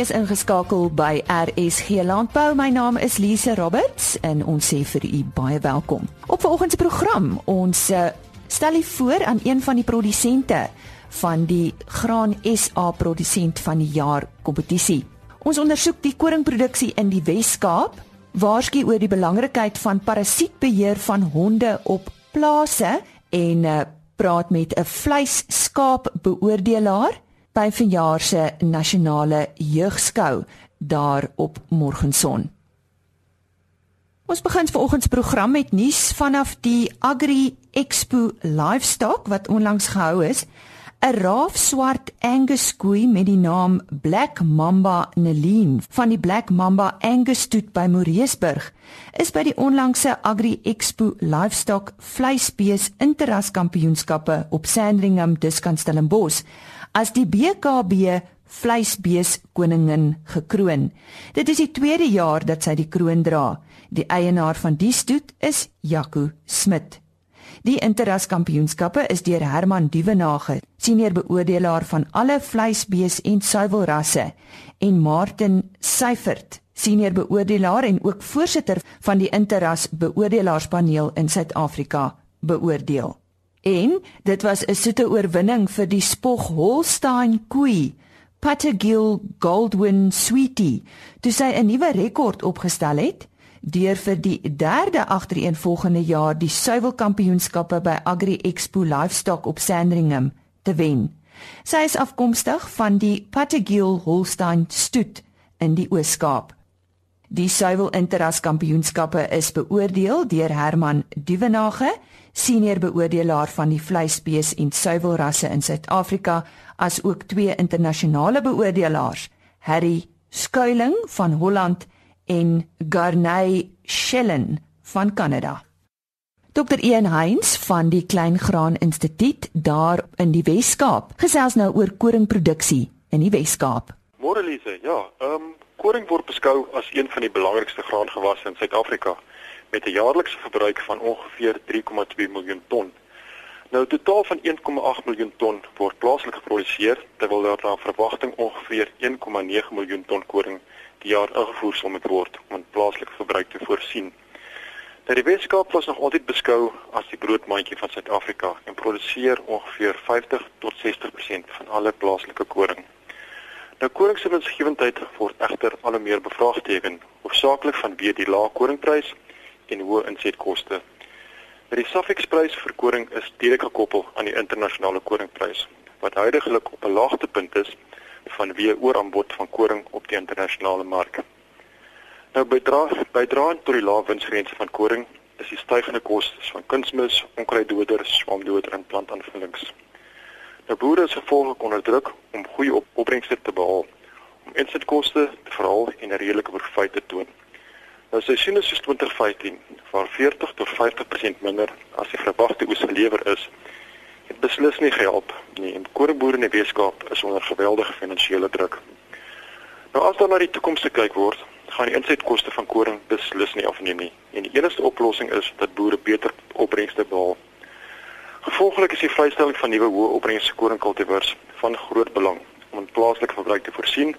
is ingeskakel by RSG Landbou. My naam is Lise Roberts en ons sê vir u baie welkom. Op vanoggend se program, ons uh, stel u voor aan een van die produsente van die Graan SA produsent van die jaar kompetisie. Ons ondersoek die koringproduksie in die Wes-Kaap, waarsku oor die belangrikheid van parasietbeheer van honde op plase en uh, praat met 'n vleisskaap beoordelaar by vanjaar se nasionale jeugskou daar op Morgenson. Ons begin vanoggend se program met nuus vanaf die Agri Expo Livestock wat onlangs gehou is. 'n Raaf swart Angus koei met die naam Black Mamba Neline van die Black Mamba Angus stoet by Moreesburg is by die onlangse Agri Expo Livestock vleisbees interras kampioenskappe op Sandringham Diskant Stellenbosch as die BKB vleisbees koningin gekroon. Dit is die tweede jaar dat sy die kroon dra. Die eienaar van die stoet is Jaco Smit. Die interras kampioenskappe is deur Herman Duvenage, senior beoordelaar van alle vleisbees en suiwelrasse, en Martin Seifert, senior beoordelaar en ook voorsitter van die interras beoordelaarspaneel in Suid-Afrika, beoordeel. En dit was 'n soete oorwinning vir die Spog Holstein koei, Pattergill Goldwyn Sweetie, toe sy 'n nuwe rekord opgestel het deur vir die derde agtereenvolgende jaar die suiwelkampioenskappe by Agri Expo Livestock op Sandringham te wen. Sy is afkomstig van die Pattergill Holstein stoet in die Oos-Kaap. Die suiwel interras kampioenskappe is beoordeel deur Herman Duvenage senior beoordelaar van die vleisbees en suiwelrasse in Suid-Afrika, as ook twee internasionale beoordelaars, Harry Skuiling van Holland en Garney Schellen van Kanada. Dr. Ian Heinz van die Klein Graan Instituut daar in die Wes-Kaap gesels nou oor koringproduksie in die Wes-Kaap. Môre Lise, ja, ehm um, koring word beskou as een van die belangrikste graangewasse in Suid-Afrika met 'n jaarlikse verbruik van ongeveer 3,2 miljoen ton. Nou totaal van 1,8 miljoen ton word plaaslik geproduseer terwyl daar na verwagting ongeveer 1,9 miljoen ton koring die jaar ingevoer sal moet word om plaaslike verbruik te voorsien. Nou die Weskaap was nog altyd beskou as die broodmandjie van Suid-Afrika en produseer ongeveer 50 tot 60% van alle plaaslike koring. Nou koring se winsgewendheid word egter al hoe meer bevraagteken, hoofsaaklik vanweë die lae koringprys en hoë insetkoste. Die Safex-prys vir koring is direk gekoppel aan die internasionale koringprys wat huidigelik op 'n laagtepunt is vanweë ooraanbod van koring op die internasionale mark. Nou bydra bydra tot die lae winsgrense van koring is die stygende kostes van kunsmis, onkruiddoders, swamdoder en plantaanvullings. Nou boere is gevolglik onder druk om goeie op opbrengste te behaal om insetkoste te verhaal en 'n redelike profit te toon. Nou seisoene soos 2015 waar 40 tot 50% minder as die verwagte oes gelewer is, het beslis nie gehelp nie. En koringboere in die Weskaap is onder geweldige finansiële druk. Nou as daar na die toekoms gekyk word, gaan die insetkoste van koring beslis nie afneem nie. En die enigste oplossing is dat boere beter opbrengste behaal. Gevolglik is die vrystelling van nuwe hoë opbrengste koringkultivars van groot belang om in plaaslike verbruik te voorsien,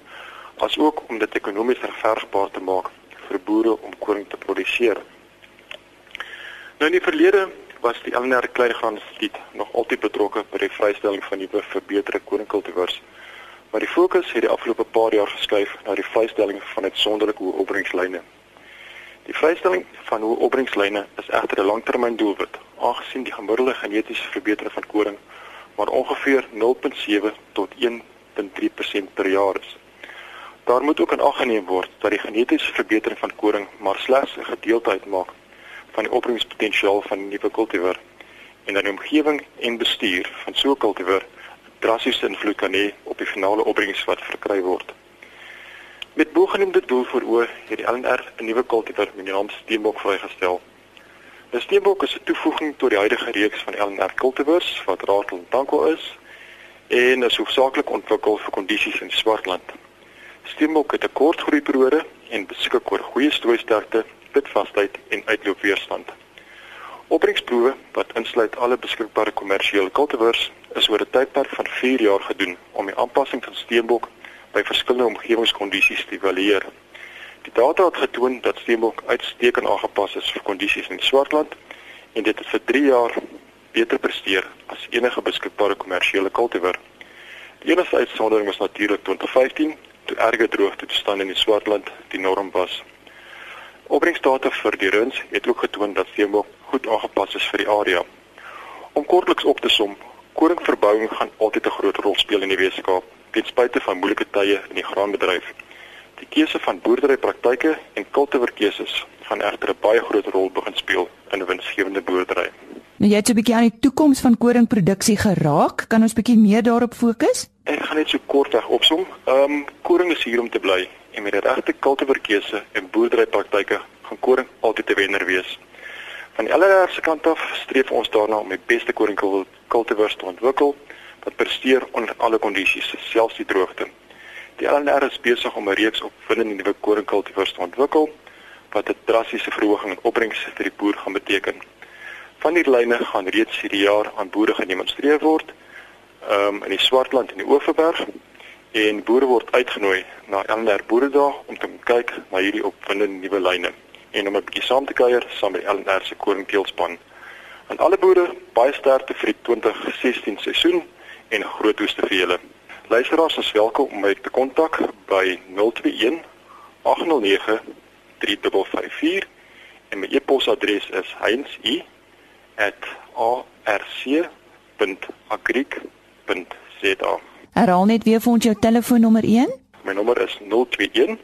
asook om dit ekonomies regverdigbaar te maak vir boere om koring te produseer. Nou in die verlede was die LNR Kleingraan Instituut nog altyd betrokke by die vrystelling van nuwe verbeterde koringkultivars. Maar die fokus het die afgelope paar jaar geskuif na die vrystelling van uitsonderlike hoë opbrengslyne. Die vrystelling van hoë opbrengslyne is egter 'n langtermyndoelwit, aangesien die gemiddelde genetiese verbetering van koring maar ongeveer 0.7 tot 1.3% per jaar is. Daar moet ook in ag geneem word dat die genetiese verbetering van koring maar slegs 'n gedeelte uitmaak van die opbrengspotensiaal van 'n nuwe kultivar en dat die omgewing en bestuur van so 'n kultivar drastiese invloed kan hê op die finale opbrengs wat verkry word. Met bogenoemde doel voor oë het die LNR 'n nuwe kultivar met die naam Steenbok vrygestel. Die Steenbok is 'n toevoeging tot die huidige reeks van LNR kultivars wat Raadel en Tanko is en is hoofsaaklik ontwikkel vir kondisies in Swartland. Steenbok het 'n kort groeiperiode en beskik oor goeie strooisterkte, pitvasheid en uitloopweerstand. Opbrengsproewe wat insluit alle beskikbare kommersiële kultivars is oor 'n tydperk van 4 jaar gedoen om die aanpassing van steenbok by verskillende omgewingskondisies evalueer. Die data het getoon dat steenbok uitstekend aangepas is vir kondisies in Swartland en dit het vir 3 jaar beter presteer as enige beskikbare kommersiële kultivar. Die enigste uitsondering was natuurlik 2015 toe erge droogte toestande in die Swartland die norm was. Opbrengsdata vir die runs het ook getoon dat steenbok goed aangepas is vir die area. Om kortliks op te som, koringverbouing gaan altyd 'n groot rol speel in die Weskaap, ten spyte van moeilike tye in die graanbedryf. Die keuse van boerderypraktyke en kultivarkeuses gaan egter 'n baie groot rol begin speel in 'n winsgewende boerdery. Nou jy het 'n bietjie aan die toekoms van koringproduksie geraak, kan ons bietjie meer daarop fokus? Ek gaan net so kortweg opsom. Ehm um, koring is hier om te bly en met die regte kultivarkeuse en boerderypraktyke gaan koring altyd 'n wenner wees. Van die LRR se kant af streef ons daarna om die beste koringkultivars te ontwikkel wat presteer onder alle kondisies, selfs die droogte. Die LRR is besig om 'n reeks opwindende nuwe koringkultivars te ontwikkel wat 'n drastiese verhoging in opbrengs vir die boer gaan beteken. Van die lyne gaan reeds hierdie jaar aan boere gedemonstreer word, ehm um, in die Swartland en die Oeverberg en boere word uitgenooi na LRR Boeredag om te kyk na hierdie opwindende nuwe lyne en om 'n bietjie saam te kuier saam met LNR se koringteelspan. Aan alle boere baie sterkte vir die 2016 seisoen en groot oeste vir julle. Luisteraars is welkom om my te kontak by 021 809 3554 en my e-posadres is heinz.arc.agric.za. Herhaal net weer vir ons jou telefoonnommer 1. My nommer is 021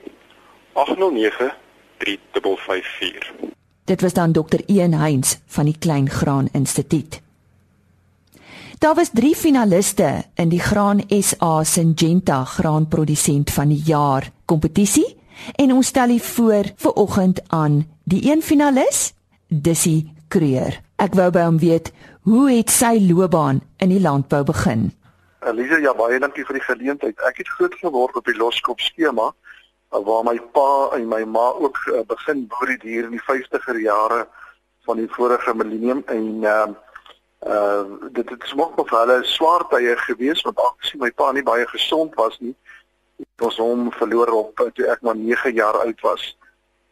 809 3554. Dit was dan dokter Ian Heinz van die Klein Graan Instituut. Daar was 3 finaliste in die Graan SA Syngenta graanprodusent van die jaar kompetisie en ons stel hier voor vir oggend aan die een finalis, Dissy Kreur. Ek wou by hom weet, hoe het sy loopbaan in die landbou begin? Elise, ja baie dankie vir die geleentheid. Ek het groot geword op die loskop skema waar my pa en my ma ook uh, begin boer het hier in die 50er jare van die vorige millennium en uh uh dit het smok vir hulle swaar tye gewees want aangesien my pa nie baie gesond was nie het ons hom verloor op toe ek maar 9 jaar oud was.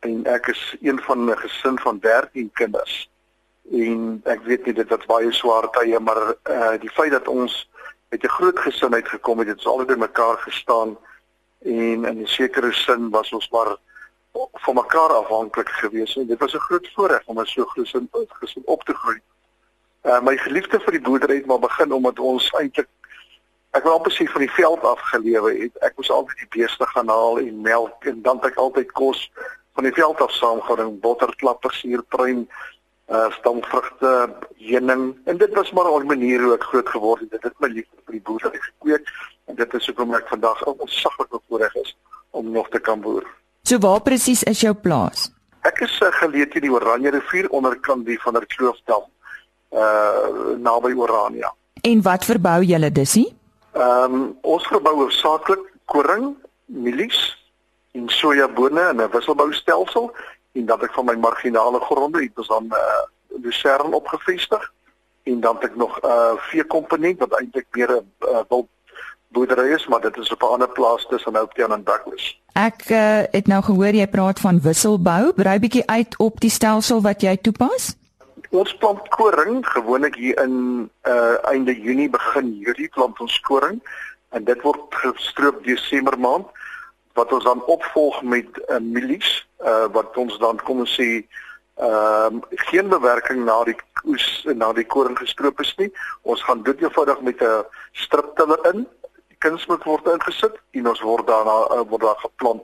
En ek is een van 'n gesin van 13 kinders. En ek weet nie dit was baie swaar tye maar uh die feit dat ons uit 'n groot gesin uitgekom het het ons altyd by mekaar gestaan. En in 'n sekere sin was ons maar van mekaar afhanklik gewees. En dit was 'n groot voorreg om 'n so gesin gesin op te groei. Uh my geliefde vir die boerdery het maar begin omdat ons eintlik ek wil amper sê van die veld af gelewe het. Ek moes altyd die beeste gaan haal en melk en dan het ek altyd kos van die veld af saamgebring, botter, klapper, suurpruim, uh stamvrugte, heuning en dit was maar 'n manier hoe ek groot geword het. Dit het my liefde vir die boerdery gekweek en dit is hoekom ek vandag ontsaglik bevoorreg is om nog te kan boer. So waar presies is jou plaas? Ek is uh, geleë teen die Oranje rivier onderkant die van der Kloofdam uh naby Orania. En wat verbou julle disie? Ehm um, ons verbou hoofsaaklik koring, mielies en sojabone in 'n wisselboustelsel en dan ek van my marginale gronde het ons dan uh, lucern opgevestig en dan het ek nog 'n uh, veekomponent wat eintlik meer 'n uh, wil boerdery is, maar dit is op 'n ander plaas tussen Oudtshoorn en Douglas. Ek uh, het nou gehoor jy praat van wisselbou. Brei bietjie uit op die stelsel wat jy toepas. Ons plant koring gewoonlik hier in uh einde Junie begin Julie plant ons koring en dit word gestroop Desember maand wat ons dan opvolg met uh, mielies uh wat ons dan kom ons sê ehm uh, geen bewerking na die oes na die koring gestroop is nie. Ons gaan dit eenvoudig met 'n striptiller in. Die kunsmis word ingesit en ons word daarna uh, word daar geplant.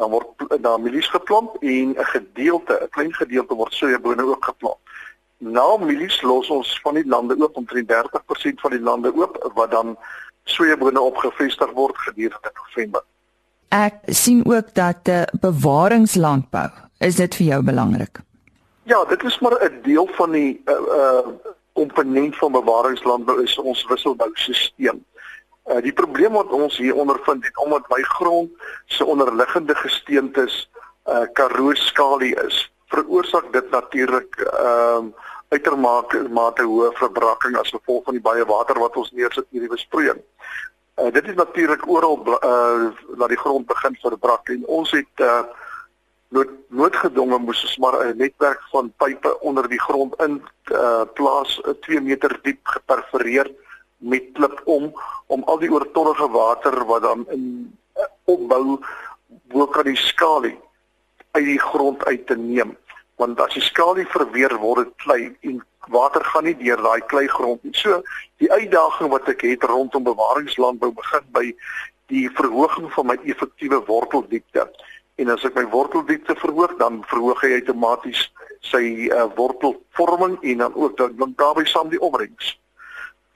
Dan word daar mielies geplant en 'n gedeelte, 'n klein gedeelte word sojabone ook geplant. Na mielies los ons van die lande oop omtrent 30% van die lande oop wat dan sojabone opgevestig word gedurende November. Ek sien ook dat 'n uh, bewaringslandbou is dit vir jou belangrik. Ja, dit is maar 'n deel van die uh uh komponent van bewaringslandbou is ons wisselboustelsel. Uh die probleem wat ons hier ondervind het omdat my grond se onderliggende gesteentes uh karooskalie is, veroorsaak dit natuurlik ehm uh, uitermate mate hoë verbrakking as gevolg van die baie water wat ons neersit hierdie besproeiing. Uh, dit is natuurlik oral uh laat die grond begin verbrak en ons het uh nood, noodgedwonge moes ons maar 'n netwerk van pype onder die grond in uh plaas 2 meter diep geperforeer met klip om om al die oortollige water wat dan in uh, opbou bo kan die skalie uit die grond uit te neem want as die skalie verweer word dit klei en water gaan nie deur daai kleigrond nie. So die uitdaging wat ek het rondom bewaringslandbou begin by die verhoging van my effektiewe worteldiepte. En as ek my worteldiepte verhoog, dan verhoog hy outomaties sy uh, wortelvorming en dan ook dan, dan daarbey saam die opbrengs.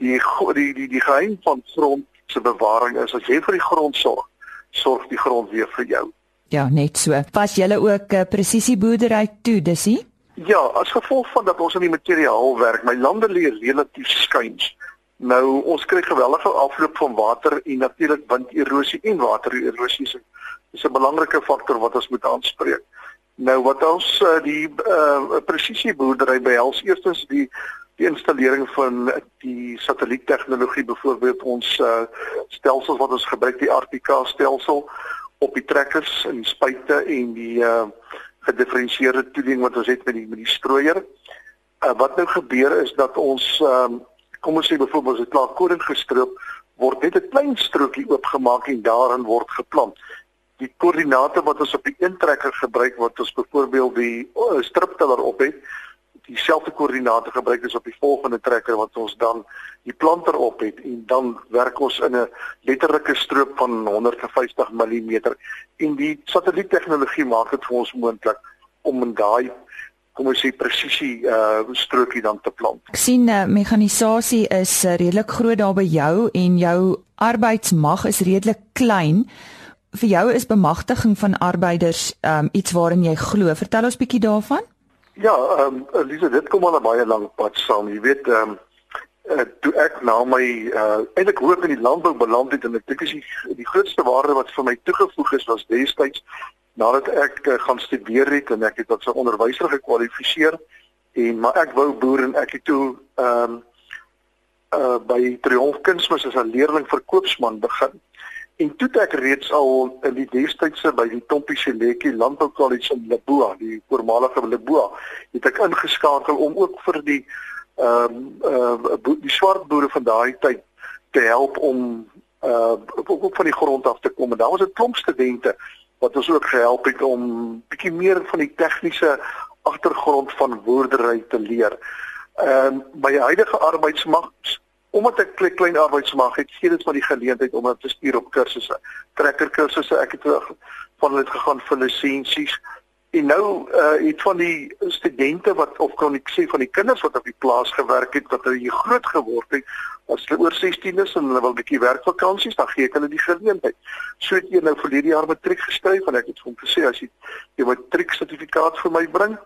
Die die die die geheim van grond se bewaring is as jy vir die grond sorg, sorg die grond weer vir jou. Ja, net so. Pas julle ook 'n uh, eh, presisieboerdery toe, disie? Ja, as gevolg van dat ons in die materiaal werk, my lande lê relatief skuins. Nou ons kry geweldige afloop van water en natuurlik winderosie en watererosie is, is 'n belangrike faktor wat ons moet aanspreek. Nou wat ons uh, die uh, presisieboerdery behels, eerstens die die installering van die satelliettegnologie byvoorbeeld ons uh, stelsels wat ons gebruik die RPK stelsel op die trekkers en die spuite en die uh gedifferensieerde toediening wat ons het met die met die strooier. Uh wat nou gebeur is dat ons um kom ons sê byvoorbeeld as dit klaar koring gestroop word net 'n klein strokie oopgemaak en daarin word geplant. Die koördinate wat ons op die een trekker gebruik wat ons byvoorbeeld die uh, striptiller op het, dieselfde koördinate gebruik as op die volgende trekker wat ons dan die planter op het en dan werk ons in 'n letterlike stroop van 150 mm en die satelliettegnologie maak dit vir ons moontlik om in daai kom ons sê presisie uh strokie dan te plant. Ek sien uh, mekanisasie is uh, redelik groot daar by jou en jou arbeidsmag is redelik klein. Vir jou is bemagtiging van arbeiders um, iets waarin jy glo. Vertel ons bietjie daarvan. Ja, ehm um, Elise, dit kom al 'n baie lank pad saam. Jy weet, ehm um, uh, toe ek na my uh eintlik hoop in die landbou beland het en ek dink is die, die grootste waarde wat vir my toegevoeg is was destyds nadat ek uh, gaan studeer het en ek het as 'n onderwyser gekwalifiseer en maar ek wou boer en ek het toe ehm um, uh by Triomf Kunsmis as 'n leerling verkoopsman begin. En toe ek reeds al in die destydse by die Tompie Seletjie Landbou College in Leboa, die voormalige Leboa, het ek ingeskakel om ook vir die ehm um, uh, die swart boere van daai tyd te help om uh ook, ook van die grond af te kom. En daar was 'n klomp studente wat ons ook gehelp het om bietjie meer van die tegniese agtergrond van boerdery te leer. Ehm um, by die huidige arbeidsmag omdat ek klein, klein arbeidsmag het, gee dit van die geleentheid om te stuur op kursusse, trekker kursusse. Ek het van hulle gegaan vir lisensies. En nou uh het van die studente wat of kan ek sê van die kinders wat op die plaas gewerk het wat hulle hier groot geword het, as hulle oor 16 is en hulle wil 'n bietjie werkvakansies, dan gee ek hulle die geleentheid. So het een nou verlede jaar matriek geskryf en ek het hom gesê as jy jou matriek sertifikaat vir my bring,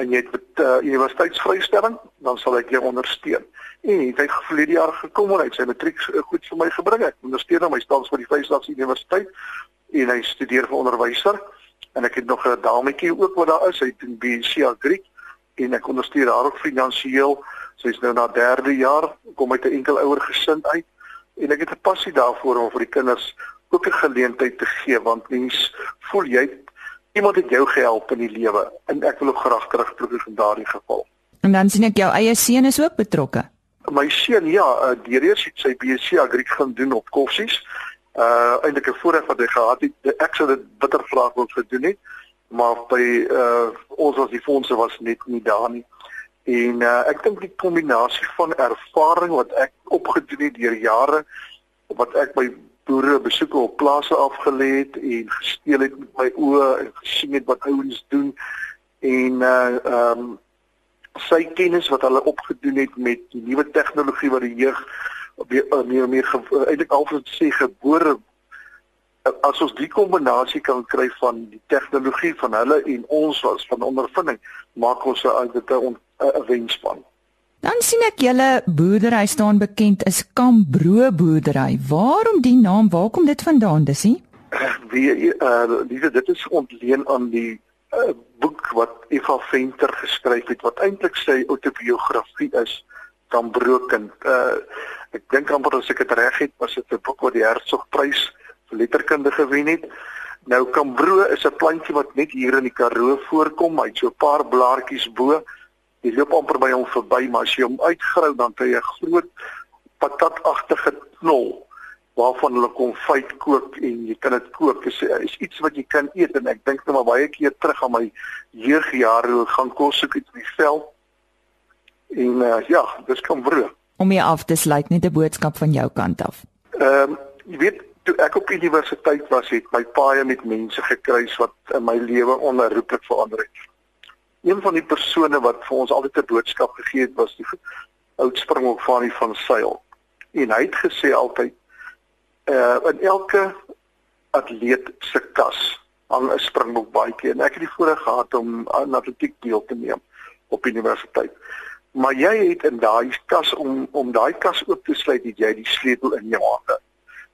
en jy het met uh, universiteitsvrystelling, dan sal ek jou ondersteun. En hy het verlede jaar gekom en hy het sy matriek goed vir my gebring. Ek ondersteun hom, hy staan vir die Vryheidsdag Universiteit en hy studeer vir onderwyser. En ek het nog 'n dametjie ook wat daar is, hy doen BSc Agri en ek ondersteun haar ook finansiëel. Sy's nou na derde jaar, kom uit 'n enkel ouer gesin uit en ek het 'n passie daarvoor om vir die kinders ook 'n geleentheid te gee want mens voel jy iemand het jou gehelp in die lewe en ek wil ook graag terugprobeer in daardie geval. En dan sien ek jou eie seun is ook betrokke. My seun ja, uh, deur eers het sy BSc Agri gaan doen op Koffsies. Uh eintlik 'n voorreg wat hy gehad het. Ek sou dit bitter graag wou gedoen het, maar by uh ons was die fondse was net nie daar nie. En uh ek dink die kombinasie van ervaring wat ek opgedoen het deur jare wat ek by boere besoeke op plase afgelê het en gesteel het met my oë en gesien het wat ouens doen en uh ehm um, sy kennis wat hulle opgedoen het met die nuwe tegnologie wat die jeug meer uh, meer, meer uh, eintlik alvoor sê gebore uh, as ons die kombinasie kan kry van die tegnologie van hulle en ons was van ondervinding maak ons 'n 'n wenspan. Dan sien ek julle boerdery staan bekend is Kambro boerdery. Waarom die naam? Waar kom dit vandaan, Dissie? Wie uh dis dit is ontleen aan die uh, boek wat Eva Venter geskryf het wat eintlik sy autobiografie is, Kambro kind. Uh Ek dink amper as ek dit reg het, was dit 'n boek wat die Hertzogprys vir letterkunde gewen het. Nou Kambro is 'n plantjie wat net hier in die Karoo voorkom. Hy het so 'n paar blaartjies bo. Jy loop amper by hom verby, maar as jy hom uitgrou dan kry jy 'n groot patatagtige knol waarvan hulle konfyt kook en jy kan dit kook. Dit is, is iets wat jy kan eet en ek dink net maar baie keer terug aan my jeugjare hoe gaan kos soek in die veld. En uh, ja, dis kan brood. Om jy af te sluit net 'n boodskap van jou kant af. Ehm um, jy weet toe ek op universiteit was het my paie met mense gekruis wat in my lewe onherroepelik verander het. Een van die persone wat vir ons altyd 'n boodskap gegee het was die oud springbok van die van Sail. En hy het gesê altyd uh in elke atleet se kas hang 'n springbok baadjie en ek het die voorreg gehad om aan atletiek deel te neem op universiteit. Maar jy het in daai kas om om daai kas oop te sluit, het jy die sleutel in jou hande.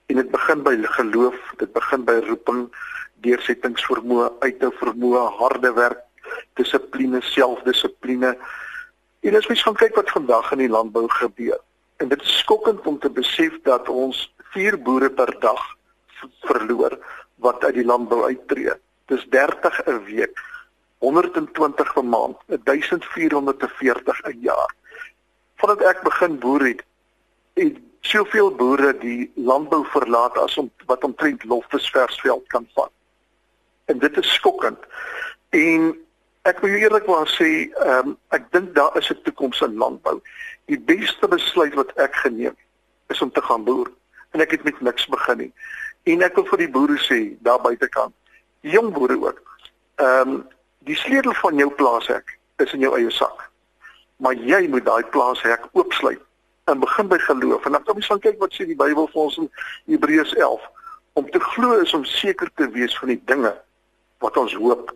En dit begin by geloof, dit begin by roeping, deursettingsvermoë, uithou vermoë, harde werk, dissipline, selfdissipline. En as mens gaan kyk wat vandag in die landbou gebeur, en dit is skokkend om te besef dat ons 4 boere per dag verloor wat uit die landbou uittreë. Dis 30 'n week, 120 per maand, 1440 'n jaar. Vandat ek begin boer het, het soveel boere die landbou verlaat as om wat omtrent loftusversveld kan vat. En dit is skokkend. En ek wil eerlikwaar sê, ehm um, ek dink daar is 'n toekoms in landbou. Die beste besluit wat ek geneem het is om te gaan boer en ek het met niks begin nie. En ek wil vir die boere sê daar buitekant, die jong boere ook. Ehm um, die sleutel van jou plaashek is in jou eie sak. Maar jy moet daai plaashek oopsluit en begin by geloof. En dan kom jy van kyk wat sê die Bybel vir ons in Hebreërs 11. Om te glo is om seker te wees van die dinge wat ons hoop.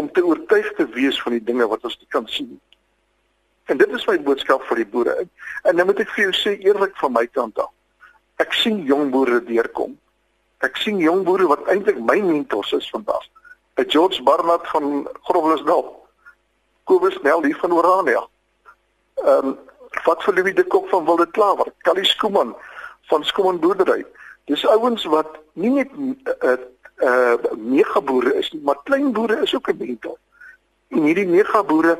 Om te oortuig te wees van die dinge wat ons nie kan sien nie. En dit is my boodskap vir die boere. En nou moet ek vir jou sê eerlik van my kant af ek sien jong boere deurkom. Ek sien jong boere wat eintlik my mentors is vandag. 'n George Barnard van Groblersdal. Kobus Nel hier van Orania. Ehm um, wat vir Louis de Kok van Wilde Klawer, Callie Skooman van Skooman Boerdery. Dis ouens wat nie net 'n uh, uh, mega boere is nie, maar klein boere is ook 'n mentor. En hierdie mega boere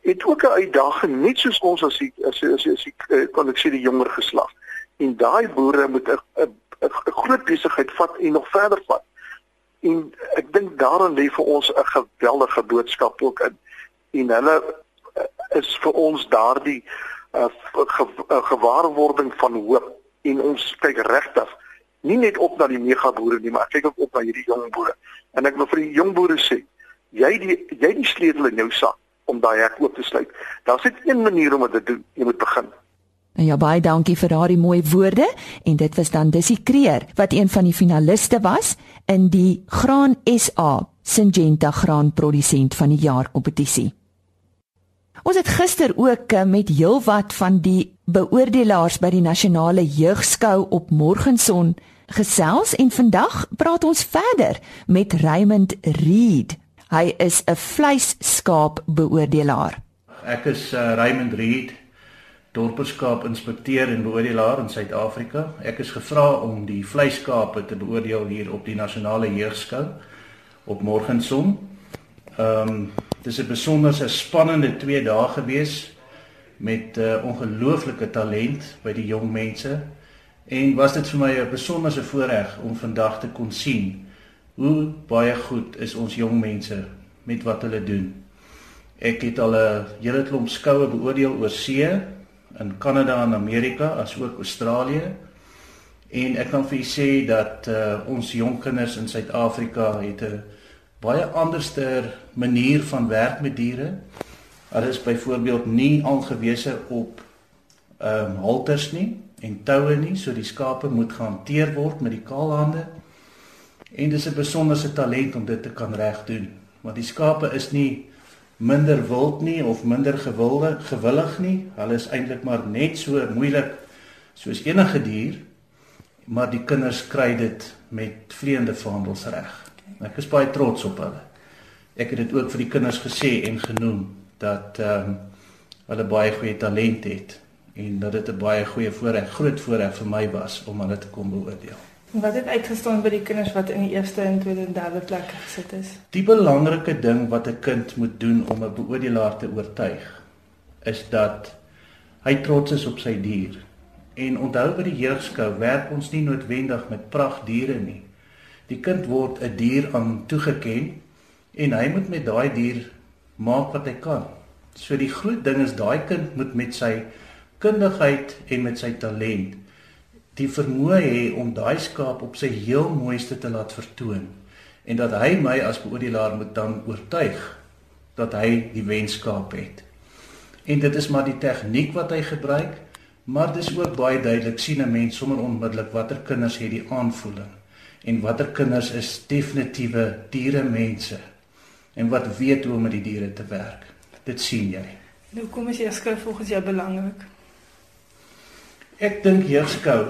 het ook 'n uitdaging net soos ons as die, as as, as, as uh, kan ek sê die jonger geslag en daai boere moet 'n 'n groot besigheid vat en nog verder vat. En ek dink daarin lê vir ons 'n geweldige boodskap ook in. En hulle eh, is vir ons daardie 'n uh, ge, gewaarwording van hoop en ons kyk regtig nie net op na die mega boere nie, maar kyk ook op na hierdie jong boere. En ek wil vir die jong boere sê, jy die jy die sleutel in jou sak om daai hek oop te sluit. Daar's net een manier om dit te doen, jy moet begin. En ja baie dankie vir daardie mooi woorde en dit was dan Dissie Kreer wat een van die finaliste was in die Graan SA Syngenta graanprodusent van die jaar kompetisie. Ons het gister ook eh, met heelwat van die beoordelaars by die nasionale jeugskou op Morgenson gesels en vandag praat ons verder met Raymond Reed. Hy is 'n vleisskaap beoordelaar. Ek is uh, Raymond Reed dorperskaap inspekteur en beoordelaar in Suid-Afrika. Ek is gevra om die vleiskape te beoordeel hier op die nasionale jeugskou op Morgenson. Ehm um, dis 'n besonderse spannende 2 dae gewees met 'n uh, eh, ongelooflike talent by die jong mense en was dit vir my 'n besonderse voorreg om vandag te kon sien hoe baie goed is ons jong mense met wat hulle doen. Ek het al 'n hele klomp skoue beoordeel oor see in Kanada en Amerika as ook Australië. En ek kan vir u sê dat uh, ons jong kinders in Suid-Afrika het 'n baie anderster manier van werk met diere. Hulle is byvoorbeeld nie aangewese op ehm um, halters nie en toue nie, so die skape moet gehanteer word met die kaalhande. En dis 'n besonderse talent om dit te kan reg doen. Want die skape is nie minder wild nie of minder gewilde gewillig nie. Hulle is eintlik maar net so moeilik soos enige dier, maar die kinders kry dit met vleiende vaandels reg. Ek is baie trots op hulle. Ek het dit ook vir die kinders gesê en genoem dat ehm um, hulle baie goeie talent het en dat dit 'n baie goeie voorreg, groot voorreg vir my was om hulle te kom beoordeel. Wat het uitgestaan by die kinders wat in die eerste en tweede en derde plek gesit is? Die belangrike ding wat 'n kind moet doen om 'n beoordelaar te oortuig, is dat hy trots is op sy dier. En onthou by die jeugskou werk ons nie noodwendig met pragtdiere nie. Die kind word 'n dier aan toegeken en hy moet met daai dier maak wat hy kan. So die groot ding is daai kind moet met sy kundigheid en met sy talent die vermoë hê om daai skaap op sy heel mooiste te laat vertoon en dat hy my as beoordelaar moet dan oortuig dat hy die wenskaap het. En dit is maar die tegniek wat hy gebruik, maar dis ook baie duidelik sien 'n mens sommer onmiddellik watter kinders het die aanvoeling en watter kinders is definitiewe diere mense en wat weet hoe om met die diere te werk. Dit sien jy. Nou kom as jy skryf volgens jou belangrik. Ek dink heurskou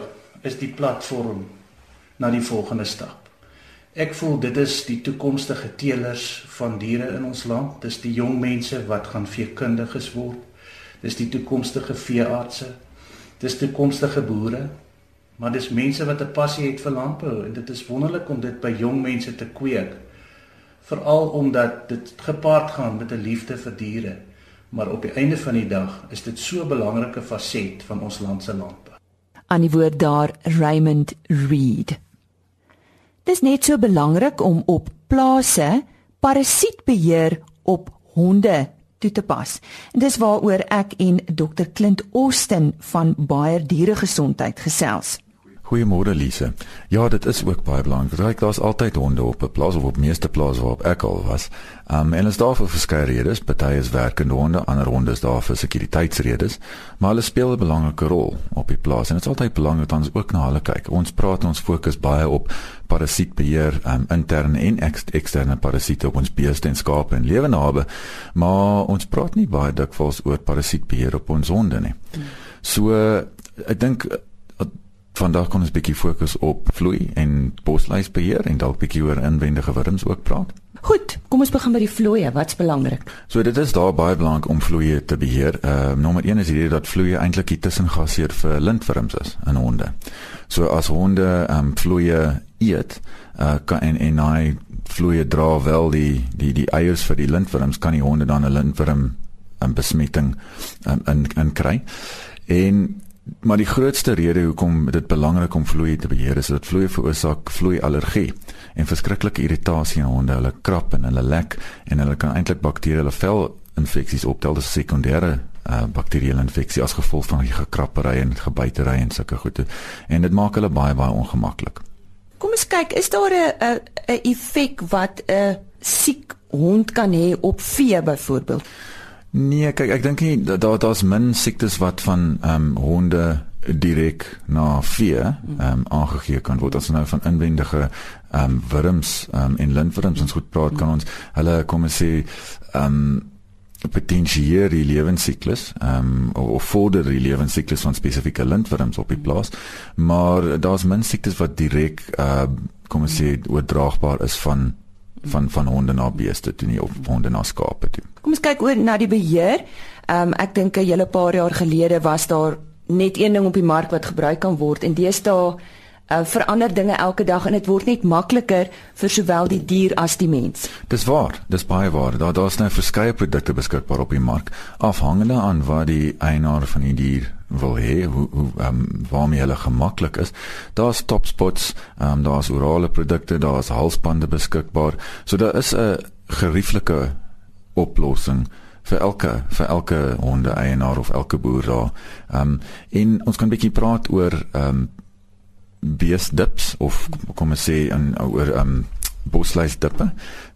is die platform na die volgende stap. Ek voel dit is die toekomstige teelers van diere in ons land. Dis die jong mense wat gaan veekundiges word. Dis die toekomstige veeartse. Dis toekomstige boere. Maar dis mense wat 'n passie het vir landbou en dit is wonderlik om dit by jong mense te kweek. Veral omdat dit gepaard gaan met 'n liefde vir diere. Maar op die einde van die dag is dit so 'n belangrike faset van ons land se landbou aan die woord daar Raymond Reed. Dis net so belangrik om op plase parasietbeheer op honde toe te pas. En dis waaroor ek en Dr Clint Austin van Bayer Dieregesondheid gesels. Goeiemôre Lise. Ja, dit is ook baie belangrik. Ryk daar's altyd honde op 'n plaas of op meeste plase waarop ek al was. Um en is daar vir verskeie redes, party is werkende honde, ander honde is daar vir sekuriteitsredes, maar hulle speel 'n belangrike rol op die plaas en dit is altyd belangrik dat ons ook na hulle kyk. Ons praat ons fokus baie op parasietbeheer, um interne en ex eksterne parasiete op ons beeste en skape en lewenabe, maar ons praat nie baie dikwels oor parasietbeheer op ons honde nie. So ek dink Vandag kom ons bietjie fokus op vloei en bosluisbeheer en dalk bietjie oor inwendige wurms ook praat. Goed, kom ons begin by die vloeie. Wat's belangrik? So dit is daar baie belangrik om vloeie te beheer. Ehm uh, nommer 1 is hierdie dat vloeie eintlik die tussengasheer vir lintwurms is in honde. So as honde ehm um, vloeie eet, uh, kan en en hy vloeie dra wel die die die eiers vir die lintwurms kan die honde dan 'n lintwurm 'n um, besmetting um, in in kry. En Maar die grootste rede hoekom dit belangrik om vloei te beheer is dat vloei veroorsaak vloei allergie en verskriklike irritasie in honde. Hulle krap en hulle lek en hulle kan eintlik bakterieë, hulle vel infeksies optel as sekondêre uh, bakterieële infeksie as gevolg van die gekrappery en gebytery en sulke goede. En dit maak hulle baie baie ongemaklik. Kom ons kyk, is daar 'n 'n effek wat 'n siek hond kan hê op vee byvoorbeeld? Nee, kyk, ek dink nie daar daar's min siektes wat van ehm um, honde direk na vee ehm um, aangegee kan word. As nou van inwendige ehm um, wurms ehm um, en lintwurms ons goed praat kan ons hulle kom ons sê ehm um, potensieer die lewensiklus ehm um, of vorder die lewensiklus van spesifieke lintwurms op die plaas. Maar daar's min siektes wat direk ehm uh, kom ons sê oordraagbaar is van van van honde na beeste toe nie of honde na skape toe. Kom ons kyk oor na die beheer. Ehm um, ek dink 'n hele paar jaar gelede was daar net een ding op die mark wat gebruik kan word en deesdae uh, verander dinge elke dag en dit word net makliker vir sowel die dier as die mens. Dis waar, dis baie waar. Daar daar's nou verskeie produkte beskikbaar op die mark afhangende aan wat die eienaar van die dier wil hê hoe hoe um, waarmee hulle gemaklik is. Daar's top spots, um, daar's orale produkte, daar's halsbande beskikbaar. So daar is 'n gerieflike oplossing vir elke vir elke honde eienaar of elke boer daar. Ehm um, en ons kan 'n bietjie praat oor ehm um, beestdips of kom ons sê in oor um bosluisdippe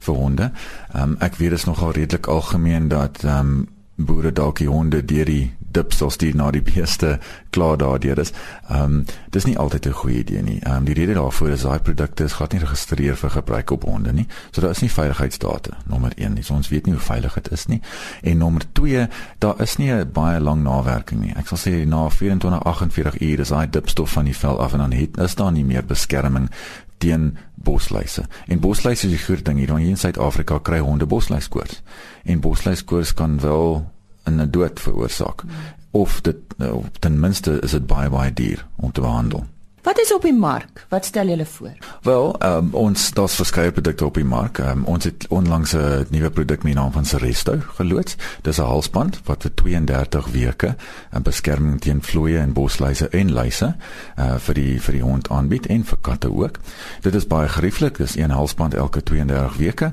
vir honde. Um ek weet dit is nogal redelik algemeen dat um boere dalk die honde deur die dips sal stuur na die beeste klaar daardeur is. Um dis nie altyd 'n goeie idee nie. Um die rede daarvoor is daai produkte is glad nie geregistreer vir gebruik op honde nie. So daar is nie veiligheidsdata nommer 1 nie. So ons weet nie hoe veilig dit is nie. En nommer 2, daar is nie 'n baie lang nawerking nie. Ek sal sê na 24 48 ure is daai dipstof van die vel af en dan het is daar nie meer beskerming teen bosluise. En bosluise is 'n groot ding hier. Hier in Suid-Afrika kry honde bosluiskoors. En bosluiskoors kan wel 'n dood veroorsaak of dit of ten minste is dit baie baie duur om te behandel. Wat is op die mark? Wat stel julle voor? Wel, um, ons daar's verskeie produkte op die mark. Um, ons het onlangs 'n nuwe produk met die naam van Seresto geloods. Dis 'n halsband wat vir 32 weke 'n beskerming teen vloeie en bosluise en luise uh vir die vir die hond aanbied en vir katte ook. Dit is baie gerieflik. Dis een halsband elke 32 weke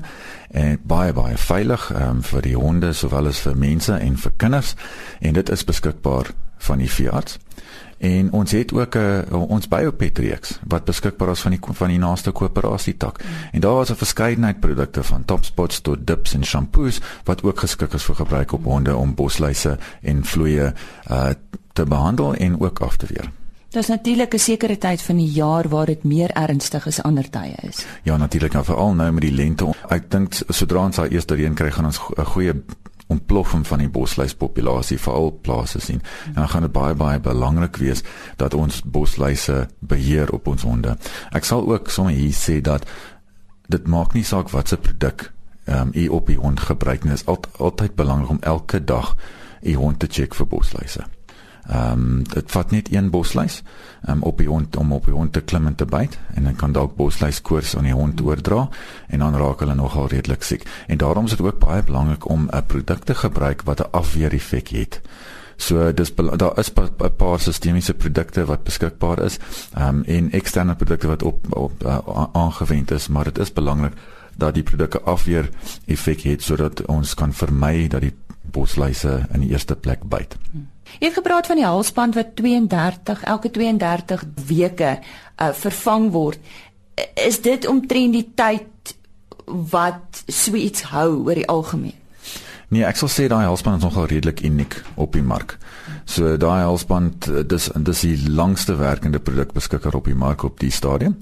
en baie baie veilig um, vir die honde sowel as vir mense en vir kinders en dit is beskikbaar van die veearts. En ons het ook 'n uh, eh, ons biopet reeks wat beskikbaar is van die van die naaste koöperasie tak. Mm. En daar is 'n verskeidenheid produkte van topspots tot dips en shampoos wat ook geskik is vir gebruik op honde om bosluise en vloeie uh te behandel en ook af te weer. Daar's natuurlik 'n sekere tyd van die jaar waar dit meer ernstig as ander tye is. Ja, natuurlik, nou veral nou met die lente. Ek dink sodra ons daai eerste reën kry, gaan ons 'n goeie ontploffing van die bosluispopulasie veral plase sien. En dan gaan dit baie baie belangrik wees dat ons bosluise beheer op ons honde. Ek sal ook sommer hier sê dat dit maak nie saak wat se produk ehm um, u op die hond gebruik nie. Dit is al, altyd belangrik om elke dag u hond te check vir bosluise. Ehm um, dit vat net een bosluis um, op die hond om op die hond te klim en te byt en dan kan dalk bosluis koors aan die hond oordra en dan raak hulle nogal redelik siek. En daarom is dit ook baie belangrik om 'n produk te gebruik wat 'n afweer effek het. So dis daar is 'n paar sistemiese produkte wat beskikbaar is ehm um, en eksterne produkte wat op op uh, aangewend is, maar dit is belangrik dat die produkte afweer effek het sodat ons kan vermy dat die bosluise in die eerste plek byt. Hmm. Jy het gepraat van die halsband wat 32 elke 32 weke uh, vervang word. Is dit omtrent die tyd wat so iets hou oor die algemeen? Nee, ek sal sê daai halsband is nogal redelik uniek op die mark. So daai halsband dis dis die langste werkende produk beskikbaar op die mark op die stadium.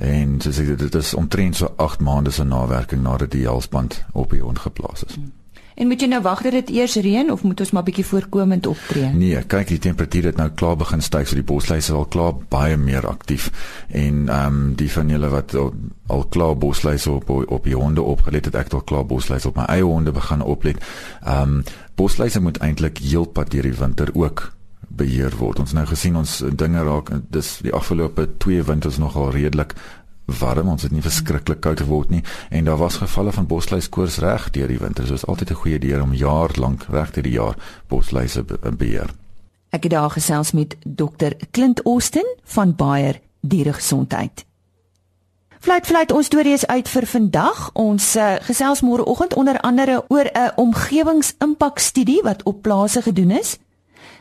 En so sê dit is omtrent so 8 maande se nawerking nadat die halsband op die hond geplaas is. Hmm. En moet jy nou wag dat dit eers reën of moet ons maar bietjie voorkomend optree? Nee, kyk die temperatuur het nou klaar begin styg, so die bosluise is al klaar baie meer aktief. En ehm um, die van julle wat al, al klaar bosluise op op die honde opgelet het, ek het al klaar bosluise op my eie honde begin oplet. Ehm um, bosluise moet eintlik heelpad deur die winter ook beheer word. Ons nou gesien ons dinge raak dis die afgelope 2 winters nogal redelik warm, ons het nie verskriklik koud geword nie en daar was gevalle van bosluiskoors reg deur die winter. So is altyd 'n goeie idee om jaar lank reg deur die jaar bosluise be beheer. Ek het daar gesels met dokter Clint Austin van Bayer Dieregesondheid. Fluit fluit ons storie is uit vir vandag. Ons uh, gesels môreoggend onder andere oor 'n omgewingsimpakstudie wat op plase gedoen is.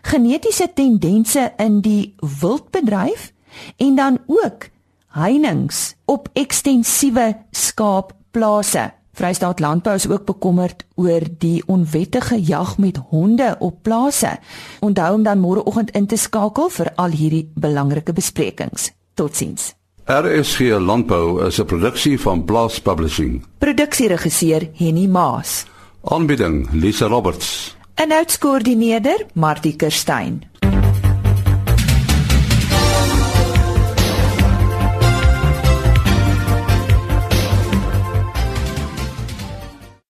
Genetiese tendense in die wildbedryf en dan ook heininge op ekstensiewe skaapplase. Vrystaat Landbou is ook bekommerd oor die onwettige jag met honde op plase. Onthou om dan môreoggend in te skakel vir al hierdie belangrike besprekings. Totsiens. RSG Landbou is 'n produksie van Blast Publishing. Produksieregisseur Henny Maas. Aanbieding Lisa Roberts. En uitskoördineerder Martie Kerstyn.